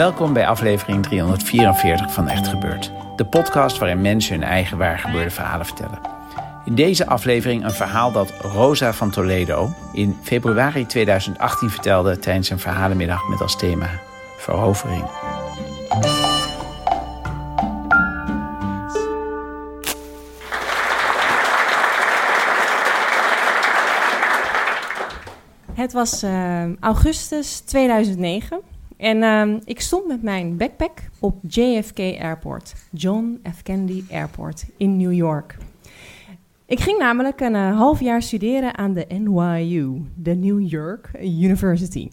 Welkom bij aflevering 344 van Echt Gebeurd. De podcast waarin mensen hun eigen waargebeurde verhalen vertellen. In deze aflevering een verhaal dat Rosa van Toledo in februari 2018 vertelde tijdens een verhalenmiddag met als thema verovering. Het was uh, augustus 2009 en uh, ik stond met mijn backpack op JFK Airport, John F. Kennedy Airport in New York. Ik ging namelijk een uh, half jaar studeren aan de NYU, de New York University.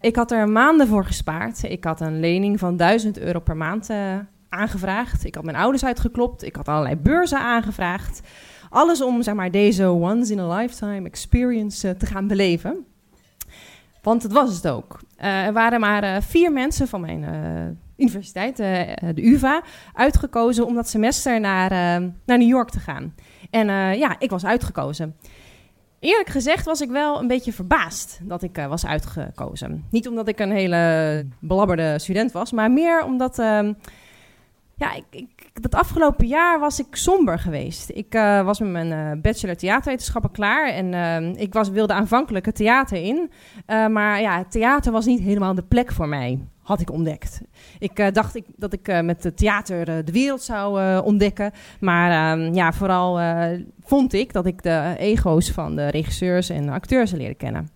Ik had er maanden voor gespaard. Ik had een lening van 1000 euro per maand uh, aangevraagd. Ik had mijn ouders uitgeklopt. Ik had allerlei beurzen aangevraagd. Alles om zeg maar, deze once in a lifetime experience uh, te gaan beleven. Want het was het ook. Uh, er waren maar uh, vier mensen van mijn uh, universiteit, de UVA, uitgekozen om dat semester naar, naar New York te gaan. En ja, ik was uitgekozen. Eerlijk gezegd was ik wel een beetje verbaasd dat ik was uitgekozen. Niet omdat ik een hele belabberde student was, maar meer omdat ehm, ja, ik, dat afgelopen jaar was ik somber geweest. Ik uh, was met mijn uh, bachelor theaterwetenschappen klaar en uh, ik was, wilde aanvankelijk het theater in. maar ja, het theater was niet helemaal de plek voor mij, had ik ontdekt. Ik dacht ik, dat ik met het theater de wereld zou ontdekken. Maar ehm, ja, vooral vond ik dat ik de ego's van de regisseurs en acteurs leerde kennen.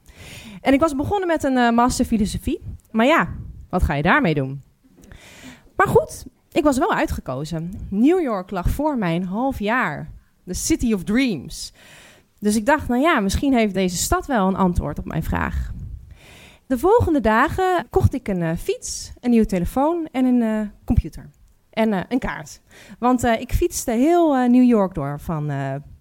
En ik was begonnen met een master filosofie. Maar ja, wat ga je daarmee doen? Maar goed, ik was wel uitgekozen. New York lag voor mij een half jaar. The City of Dreams. Dus ik dacht, nou ja, misschien heeft deze stad wel een antwoord op mijn vraag. De volgende dagen kocht ik een uh, fiets, een nieuwe telefoon en een uh, computer. En uh, een kaart. Want ik fietste heel New York door. Van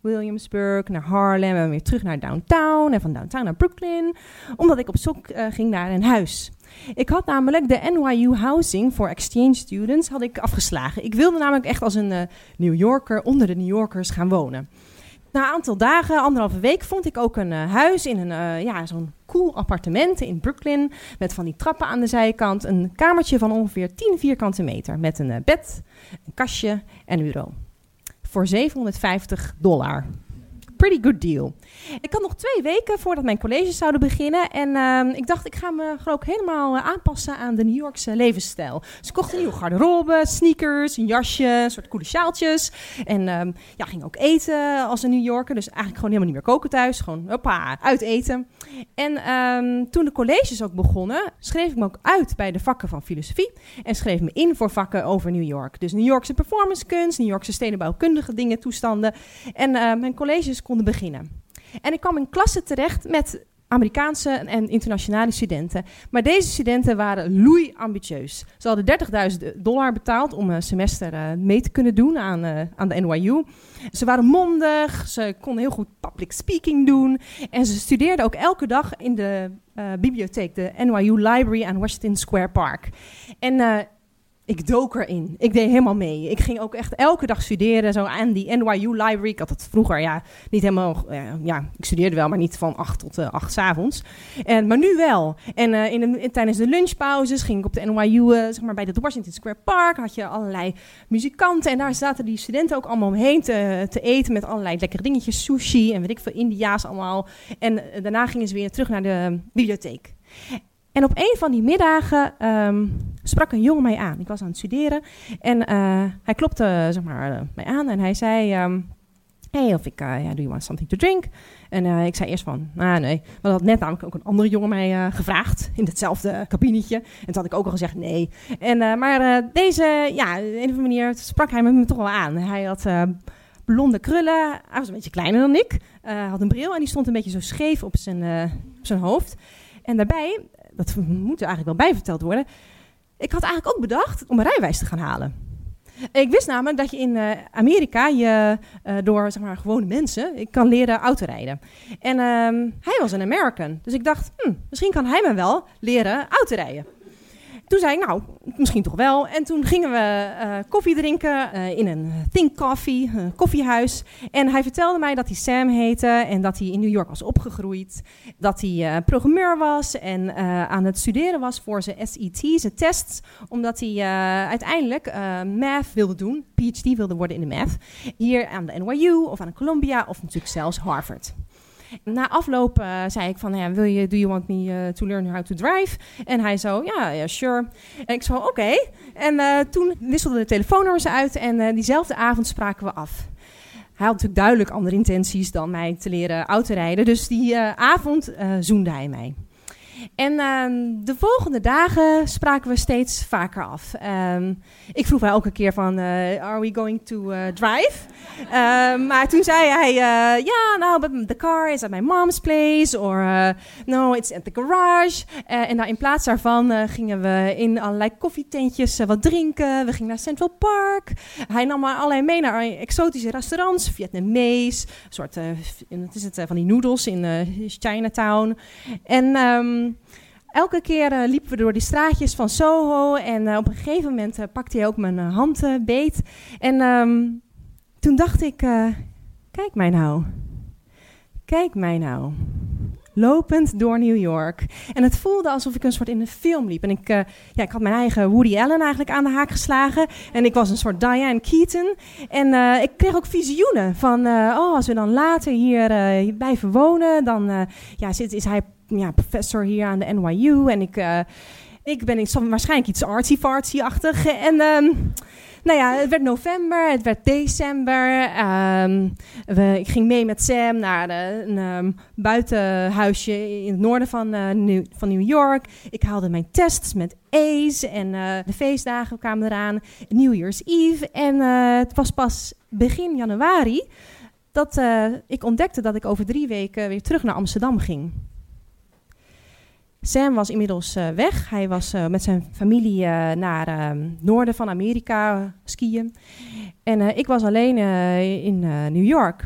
Williamsburg naar Harlem en weer terug naar downtown. En van downtown naar Brooklyn. Omdat ik op zoek ging naar een huis. Ik had namelijk de NYU Housing for Exchange Students had ik afgeslagen. Ik wilde namelijk echt als een uh, New Yorker onder de New Yorkers gaan wonen. Na een aantal dagen, anderhalve week, vond ik ook een uh, huis in een, ja, zo'n cool appartement in Brooklyn. Met van die trappen aan de zijkant. Een kamertje van ongeveer 10 vierkante meter. Met een bed, een kastje en een bureau. Voor 750 dollar pretty good deal. Ik had nog twee weken voordat mijn colleges zouden beginnen. En uh, ik dacht, ik ga me ook helemaal uh, aanpassen aan de New Yorkse levensstijl. Dus ik kocht een nieuwe garderobe, sneakers, een jasje, een soort coole sjaaltjes. En um, ja, ging ook eten als een New Yorker. Dus eigenlijk gewoon helemaal niet meer koken thuis. Gewoon, hoppa, uit eten. En um, toen de colleges ook begonnen, schreef ik me ook uit bij de vakken van filosofie. En schreef me in voor vakken over New York. Dus New Yorkse performancekunst, New Yorkse stedenbouwkundige dingen, toestanden. En uh, mijn colleges konden beginnen. En ik kwam in klassen terecht met Amerikaanse en internationale studenten. Maar deze studenten waren loei ambitieus. Ze hadden 30.000 dollar betaald om een semester uh, mee te kunnen doen aan, uh, aan de NYU. Ze waren mondig, ze konden heel goed public speaking doen. En ze studeerden ook elke dag in de uh, bibliotheek, de NYU Library aan Washington Square Park. En ik dook erin. Ik deed helemaal mee. Ik ging ook echt elke dag studeren, zo aan die NYU Library. Ik had het vroeger, ja, niet helemaal, uh, ja, ik studeerde wel, maar niet van acht tot uh, acht s avonds. En, maar nu wel. En uh, in de, in, tijdens de lunchpauzes ging ik op de NYU, zeg maar bij het Washington Square Park, had je allerlei muzikanten. En daar zaten die studenten ook allemaal omheen te, te eten met allerlei lekkere dingetjes, sushi en weet ik veel, India's allemaal. En daarna gingen ze weer terug naar de bibliotheek. En op een van die middagen um, sprak een jongen mij aan. Ik was aan het studeren en uh, hij klopte zeg maar, uh, mij aan en hij zei... Um, hey, of ik, do you want something to drink? En ik zei eerst van, ah nee. Maar had net namelijk ook een andere jongen mij gevraagd in hetzelfde kabinetje. En toen had ik ook al gezegd nee. En, maar deze, ja, op een of andere manier sprak hij me toch wel aan. Hij had blonde krullen. Hij was een beetje kleiner dan ik. Had een bril en die stond een beetje zo scheef op zijn, op zijn hoofd. En daarbij, dat moet er eigenlijk wel bijverteld worden. Ik had eigenlijk ook bedacht om een rijwijs te gaan halen. Ik wist namelijk dat je in uh, Amerika je uh, door zeg maar, gewone mensen ik kan leren autorijden. En um, hij was een American. Dus ik dacht, hm, misschien kan hij me wel leren autorijden. Toen zei ik, nou, misschien toch wel. En toen gingen we uh, koffie drinken uh, in een Think Coffee, een koffiehuis. En hij vertelde mij dat hij Sam heette en dat hij in New York was opgegroeid. Dat hij programmeur was en aan het studeren was voor zijn SET, zijn tests. Omdat hij uiteindelijk math wilde doen, PhD wilde worden in de math. Hier aan de NYU of aan Columbia of natuurlijk zelfs Harvard. Na afloop uh, zei ik van, ja, wil je, do you want me uh, to learn how to drive? En hij zo, ja, yeah, sure. En ik zo, oké. En uh, toen wisselden de telefoonnummers uit en diezelfde avond spraken we af. Hij had natuurlijk duidelijk andere intenties dan mij te leren autorijden. Dus die avond zoende hij mij. En um, de volgende dagen spraken we steeds vaker af. Um, ik vroeg wel elke keer van, uh, are we going to uh, drive? Um, maar toen zei hij, ja, uh, yeah, nou, the car is at my mom's place. Or, no, it's at the garage. en nou, in plaats daarvan gingen we in allerlei koffietentjes wat drinken. We gingen naar Central Park. Hij nam maar allerlei mee naar exotische restaurants. Vietnamees, een soort, wat is het, van die noodles in Chinatown. En... elke keer uh, liepen we door die straatjes van Soho en uh, op een gegeven moment pakte hij ook mijn hand beet. En um, toen dacht ik, kijk mij nou, kijk mij nou. Lopend door New York. En het voelde alsof ik een soort in een film liep. En ik, ja, ik had mijn eigen Woody Allen eigenlijk aan de haak geslagen. En ik was een soort Diane Keaton. En ik kreeg ook visioenen van, oh, als we dan later hier blijven wonen, dan ja, is hij ja, professor hier aan de NYU. En ik, uh, ik ben iets, waarschijnlijk iets artsy-fartsy-achtig. En um, nou ja, het werd november, het werd december. Um, we, ik ging mee met Sam naar een um, buitenhuisje in het noorden van, uh, New, van New York. Ik haalde mijn tests met A's en uh, de feestdagen kwamen eraan. New Year's Eve. En het was pas begin januari dat ik ontdekte dat ik over drie weken weer terug naar Amsterdam ging. Sam was inmiddels uh, weg. Hij was uh, met zijn familie uh, naar het noorden van Amerika skiën. En ik was alleen in New York.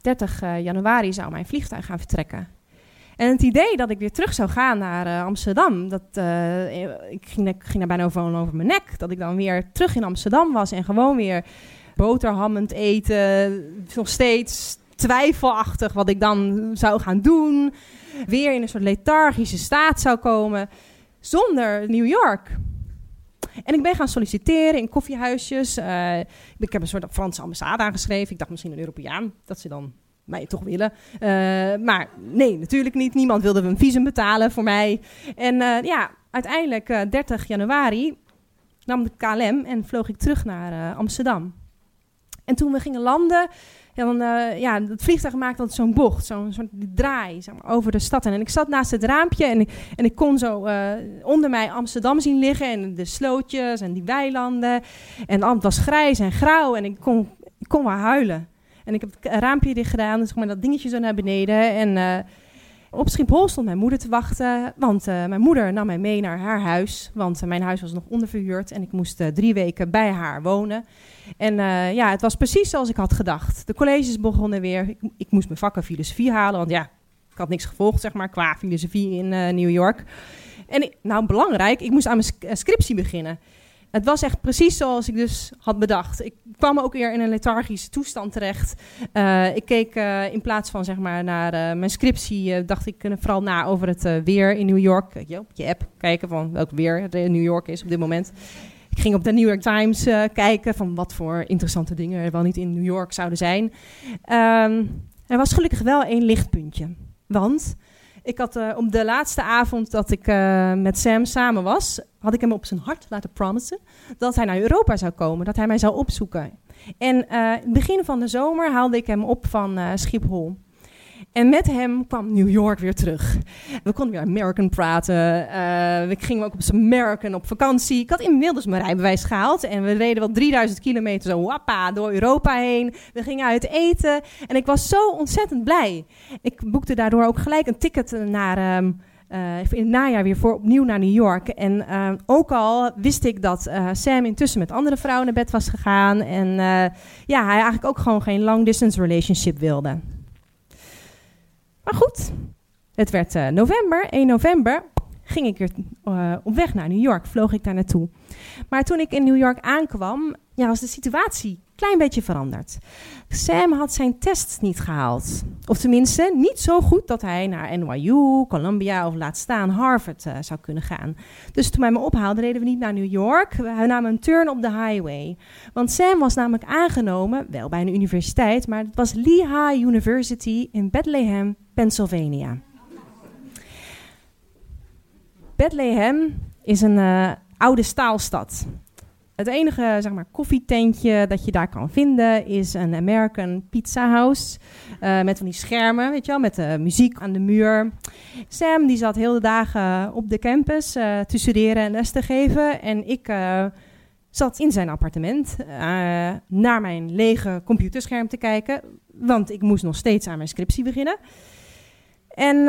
30 januari zou mijn vliegtuig gaan vertrekken. En het idee dat ik weer terug zou gaan naar Amsterdam, dat, ik, ging, ik ging daar bijna over, over mijn nek. Dat ik dan weer terug in Amsterdam was en gewoon weer boterhammend eten. Nog steeds twijfelachtig wat ik dan zou gaan doen weer in een soort lethargische staat zou komen zonder New York. En ik ben gaan solliciteren in koffiehuisjes. Uh, ik heb een soort Franse ambassade aangeschreven. Ik dacht misschien een Europeaan, dat ze dan mij toch willen. Uh, maar nee, natuurlijk niet. Niemand wilde een visum betalen voor mij. En uh, ja, uiteindelijk 30 januari nam de KLM en vloog ik terug naar Amsterdam. En toen we gingen landen, dan, uh, ja, het vliegtuig maakte altijd zo'n bocht, zo'n soort draai zeg maar, over de stad. En ik zat naast het raampje en ik, en ik kon zo uh, onder mij Amsterdam zien liggen en de slootjes en die weilanden. En het was grijs en grauw en ik kon, ik kon huilen. En ik heb het raampje dicht gedaan, dus maar dat dingetje zo naar beneden. En uh, op Schiphol stond mijn moeder te wachten, want uh, mijn moeder nam mij mee naar haar huis. Want uh, mijn huis was nog onderverhuurd en ik moest uh, drie weken bij haar wonen. En ja, het was precies zoals ik had gedacht. De colleges begonnen weer. Ik, ik, moest mijn vakken filosofie halen, want ja, ik had niks gevolgd, zeg maar, qua filosofie in New York. En nou, belangrijk, ik moest aan mijn scriptie beginnen. Het was echt precies zoals ik dus had bedacht. Ik kwam ook weer in een lethargische toestand terecht. Uh, ik keek uh, in plaats van zeg maar naar uh, mijn scriptie, dacht ik vooral na over het weer in New York. Je, op je app kijken van welk weer het in New York is op dit moment. Ik ging op de New York Times kijken van wat voor interessante dingen er wel niet in New York zouden zijn. Um, er was gelukkig wel één lichtpuntje. Want ik had uh, op de laatste avond dat ik uh, met Sam samen was, had ik hem op zijn hart laten promissen dat hij naar Europa zou komen, dat hij mij zou opzoeken. En uh, begin van de zomer haalde ik hem op van Schiphol. En met hem kwam New York weer terug. We konden weer American praten. Uh, we gingen ook op American op vakantie. Ik had inmiddels mijn rijbewijs gehaald. En we reden wel 3000 kilometer zo wappa door Europa heen. We gingen uit eten. En ik was zo ontzettend blij. Ik boekte daardoor ook gelijk een ticket naar... Um, uh, in het najaar weer voor opnieuw naar New York. En uh, ook al wist ik dat uh, Sam intussen met andere vrouwen naar bed was gegaan. En ja, hij eigenlijk ook gewoon geen long distance relationship wilde. Maar goed, het werd uh, november. 1 november ging ik weer uh, op weg naar New York, vloog ik daar naartoe. Maar toen ik in New York aankwam, ja, was de situatie klein beetje veranderd. Sam had zijn tests niet gehaald. Of tenminste, niet zo goed dat hij naar NYU, Columbia of laat staan Harvard uh, zou kunnen gaan. Dus toen hij me ophaalde, reden we niet naar New York. We namen een turn op de highway. Want Sam was namelijk aangenomen, wel bij een universiteit, maar het was Lehigh University in Bethlehem, Pennsylvania. Bethlehem is een uh, oude staalstad. Het enige zeg maar, koffietentje dat je daar kan vinden is een American Pizza House. Uh, met van die schermen, weet je wel, met uh, muziek aan de muur. Sam die zat heel de dagen op de campus uh, te studeren en les te geven. En ik zat in zijn appartement naar mijn lege computerscherm te kijken. Want ik moest nog steeds aan mijn scriptie beginnen. En uh,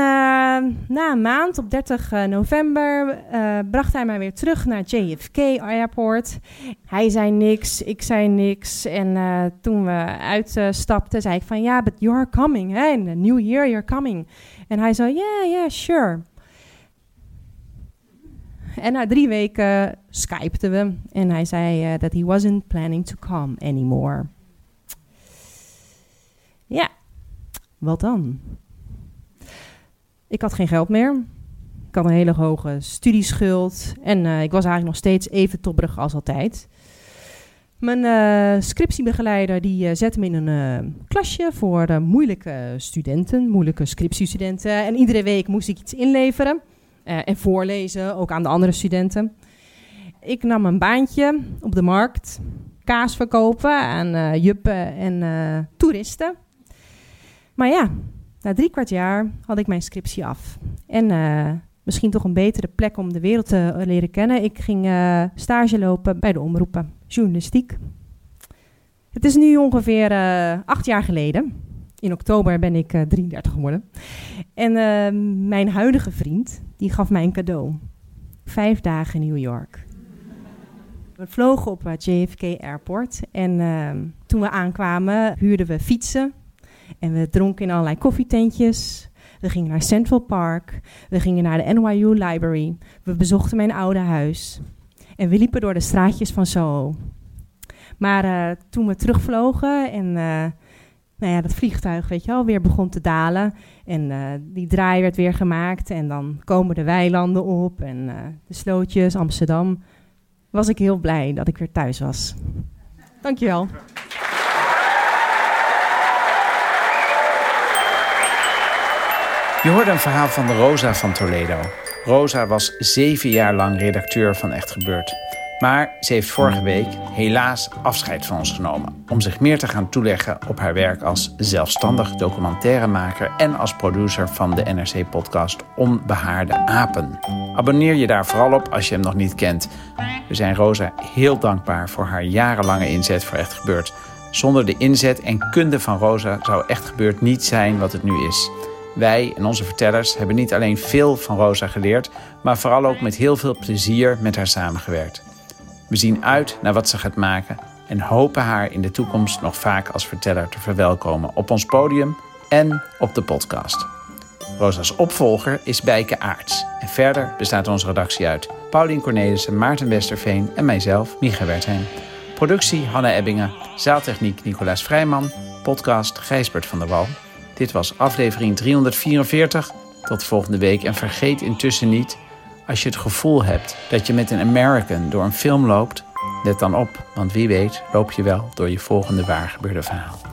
na een maand, op 30 uh, november, uh, bracht hij mij weer terug naar JFK Airport. Hij zei niks, ik zei niks. En toen we uitstapten, zei ik van... Ja, but you're coming, hè? In the new year, you're coming. En hij zei, yeah, yeah, sure. En na drie weken skypten we. En hij zei dat he wasn't planning to come anymore. Ja, wat dan? Ik had geen geld meer. Ik had een hele hoge studieschuld. En uh, ik was eigenlijk nog steeds even tobberig als altijd. Mijn uh, scriptiebegeleider die, uh, zette me in een klasje voor moeilijke studenten, moeilijke scriptiestudenten. En iedere week moest ik iets inleveren en voorlezen, ook aan de andere studenten. Ik nam een baantje op de markt, kaas verkopen aan juppen en toeristen. Maar ja, na drie kwart jaar had ik mijn scriptie af. En uh, misschien toch een betere plek om de wereld te leren kennen. Ik ging uh, stage lopen bij de omroepen, journalistiek. Het is nu ongeveer acht jaar geleden. In oktober ben ik 33 geworden. En mijn huidige vriend, die gaf mij een cadeau. Vijf dagen in New York. We vlogen op JFK Airport. En toen we aankwamen, huurden we fietsen en we dronken in allerlei koffietentjes. We gingen naar Central Park. We gingen naar de NYU Library. We bezochten mijn oude huis. En we liepen door de straatjes van Soho. Maar uh, toen we terugvlogen en uh, nou ja, dat vliegtuig, weet je wel, weer begon te dalen. En uh, die draai werd weer gemaakt. En dan komen de weilanden op en de slootjes, Amsterdam. Was ik heel blij dat ik weer thuis was. Dankjewel. Je hoorde een verhaal van Rosa van Toledo. Rosa was zeven jaar lang redacteur van Echt Gebeurd. Maar ze heeft vorige week helaas afscheid van ons genomen... om zich meer te gaan toeleggen op haar werk als zelfstandig documentairemaker... en als producer van de NRC-podcast Onbehaarde Apen. Abonneer je daar vooral op als je hem nog niet kent. We zijn Rosa heel dankbaar voor haar jarenlange inzet voor Echt Gebeurd. Zonder de inzet en kunde van Rosa zou Echt Gebeurd niet zijn wat het nu is... Wij en onze vertellers hebben niet alleen veel van Rosa geleerd, maar vooral ook met heel veel plezier met haar samengewerkt. We zien uit naar wat ze gaat maken en hopen haar in de toekomst nog vaak als verteller te verwelkomen op ons podium en op de podcast. Rosa's opvolger is Bijke Aarts. En verder bestaat onze redactie uit Paulien Cornelissen, Maarten Westerveen en mijzelf, Micha Wertheim. Productie Hanne Ebbingen, zaaltechniek Nicolaas Vrijman, podcast Gijsbert van der Wal. Dit was aflevering 344. Tot volgende week. En vergeet intussen niet, als je het gevoel hebt dat je met een American door een film loopt, let dan op, want wie weet loop je wel door je volgende waargebeurde verhaal.